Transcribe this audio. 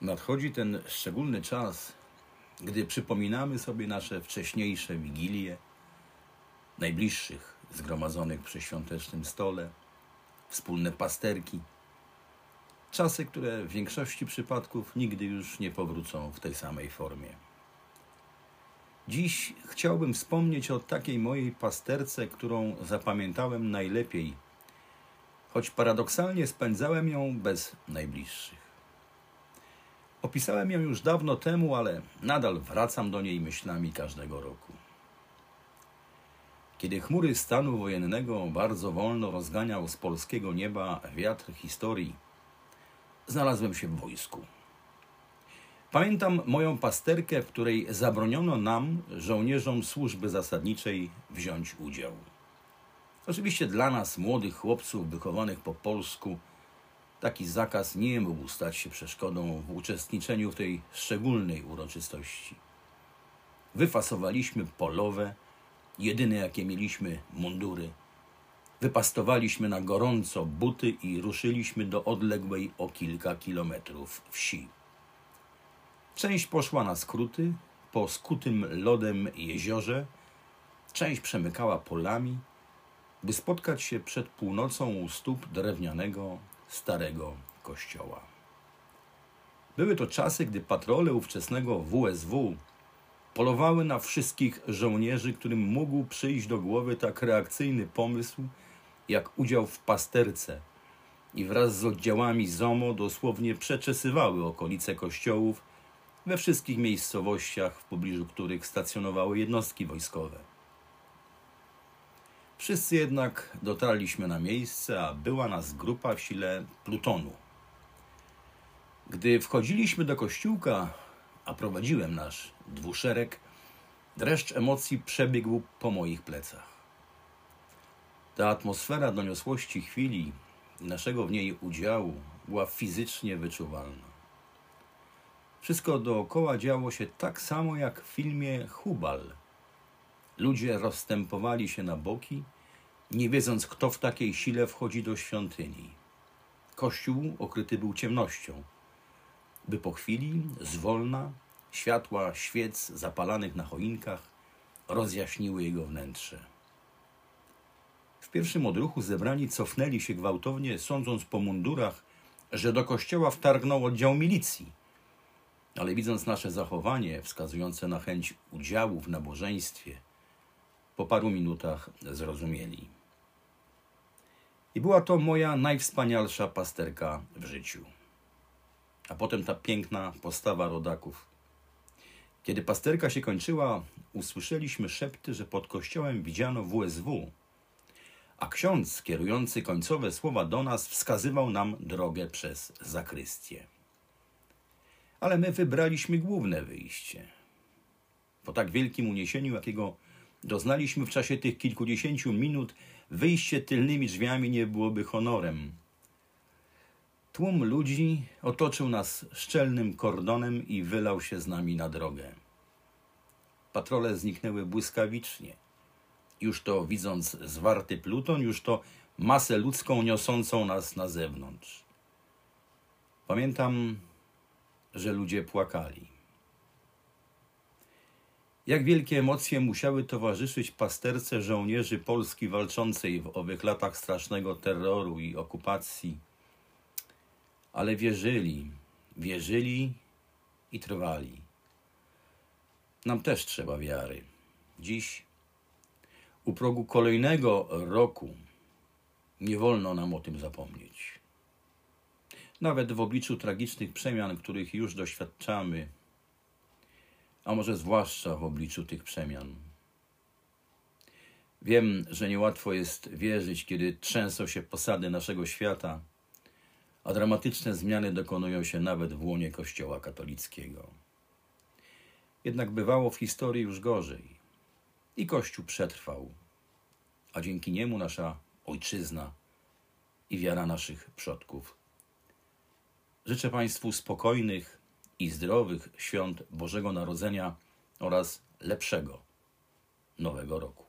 Nadchodzi ten szczególny czas, gdy przypominamy sobie nasze wcześniejsze wigilie, najbliższych zgromadzonych przy świątecznym stole, wspólne pasterki. Czasy, które w większości przypadków nigdy już nie powrócą w tej samej formie. Dziś chciałbym wspomnieć o takiej mojej pasterce, którą zapamiętałem najlepiej, choć paradoksalnie spędzałem ją bez najbliższych. Opisałem ją już dawno temu, ale nadal wracam do niej myślami każdego roku. Kiedy chmury stanu wojennego bardzo wolno rozganiał z polskiego nieba wiatr historii, znalazłem się w wojsku. Pamiętam moją pasterkę, w której zabroniono nam, żołnierzom służby zasadniczej, wziąć udział. Oczywiście dla nas, młodych chłopców wychowanych po polsku, taki zakaz nie mógł stać się przeszkodą w uczestniczeniu w tej szczególnej uroczystości. Wyfasowaliśmy polowe, jedyne jakie mieliśmy mundury. Wypastowaliśmy na gorąco buty i ruszyliśmy do odległej o kilka kilometrów wsi. Część poszła na skróty po skutym lodem jeziorze, część przemykała polami, by spotkać się przed północą u stóp drewnianego, starego kościoła. Były to czasy, gdy patrole ówczesnego WSW polowały na wszystkich żołnierzy, którym mógł przyjść do głowy tak reakcyjny pomysł, jak udział w pasterce i wraz z oddziałami ZOMO dosłownie przeczesywały okolice kościołów we wszystkich miejscowościach, w pobliżu których stacjonowały jednostki wojskowe. Wszyscy jednak dotarliśmy na miejsce, a była nas grupa w sile plutonu. Gdy wchodziliśmy do kościółka, a prowadziłem nasz dwuszereg, dreszcz emocji przebiegł po moich plecach. Ta atmosfera doniosłości chwili i naszego w niej udziału była fizycznie wyczuwalna. Wszystko dookoła działo się tak samo jak w filmie Hubal. Ludzie rozstępowali się na boki, nie wiedząc, kto w takiej sile wchodzi do świątyni. Kościół okryty był ciemnością, by po chwili, zwolna, światła świec zapalanych na choinkach rozjaśniły jego wnętrze. W pierwszym odruchu zebrani cofnęli się gwałtownie, sądząc po mundurach, że do kościoła wtargnął oddział milicji. Ale widząc nasze zachowanie, wskazujące na chęć udziału w nabożeństwie, po paru minutach zrozumieli. I była to moja najwspanialsza pasterka w życiu. A potem ta piękna postawa rodaków. Kiedy pasterka się kończyła, usłyszeliśmy szepty, że pod kościołem widziano WSW, a ksiądz kierujący końcowe słowa do nas wskazywał nam drogę przez zakrystię. Ale my wybraliśmy główne wyjście. Po tak wielkim uniesieniu, jakiego doznaliśmy w czasie tych kilkudziesięciu minut, wyjście tylnymi drzwiami nie byłoby honorem. Tłum ludzi otoczył nas szczelnym kordonem i wylał się z nami na drogę. Patrole zniknęły błyskawicznie. Już to widząc zwarty pluton, już to masę ludzką niosącą nas na zewnątrz. Pamiętam, że ludzie płakali. Jak wielkie emocje musiały towarzyszyć pasterce żołnierzy Polski walczącej w owych latach strasznego terroru i okupacji. Ale wierzyli, wierzyli i trwali. Nam też trzeba wiary. Dziś, u progu kolejnego roku, nie wolno nam o tym zapomnieć. Nawet w obliczu tragicznych przemian, których już doświadczamy, a może zwłaszcza w obliczu tych przemian. Wiem, że niełatwo jest wierzyć, kiedy trzęsą się posady naszego świata, a dramatyczne zmiany dokonują się nawet w łonie Kościoła katolickiego. Jednak bywało w historii już gorzej. I Kościół przetrwał, a dzięki niemu nasza ojczyzna i wiara naszych przodków. Życzę Państwu spokojnych, i zdrowych świąt Bożego Narodzenia oraz lepszego Nowego Roku.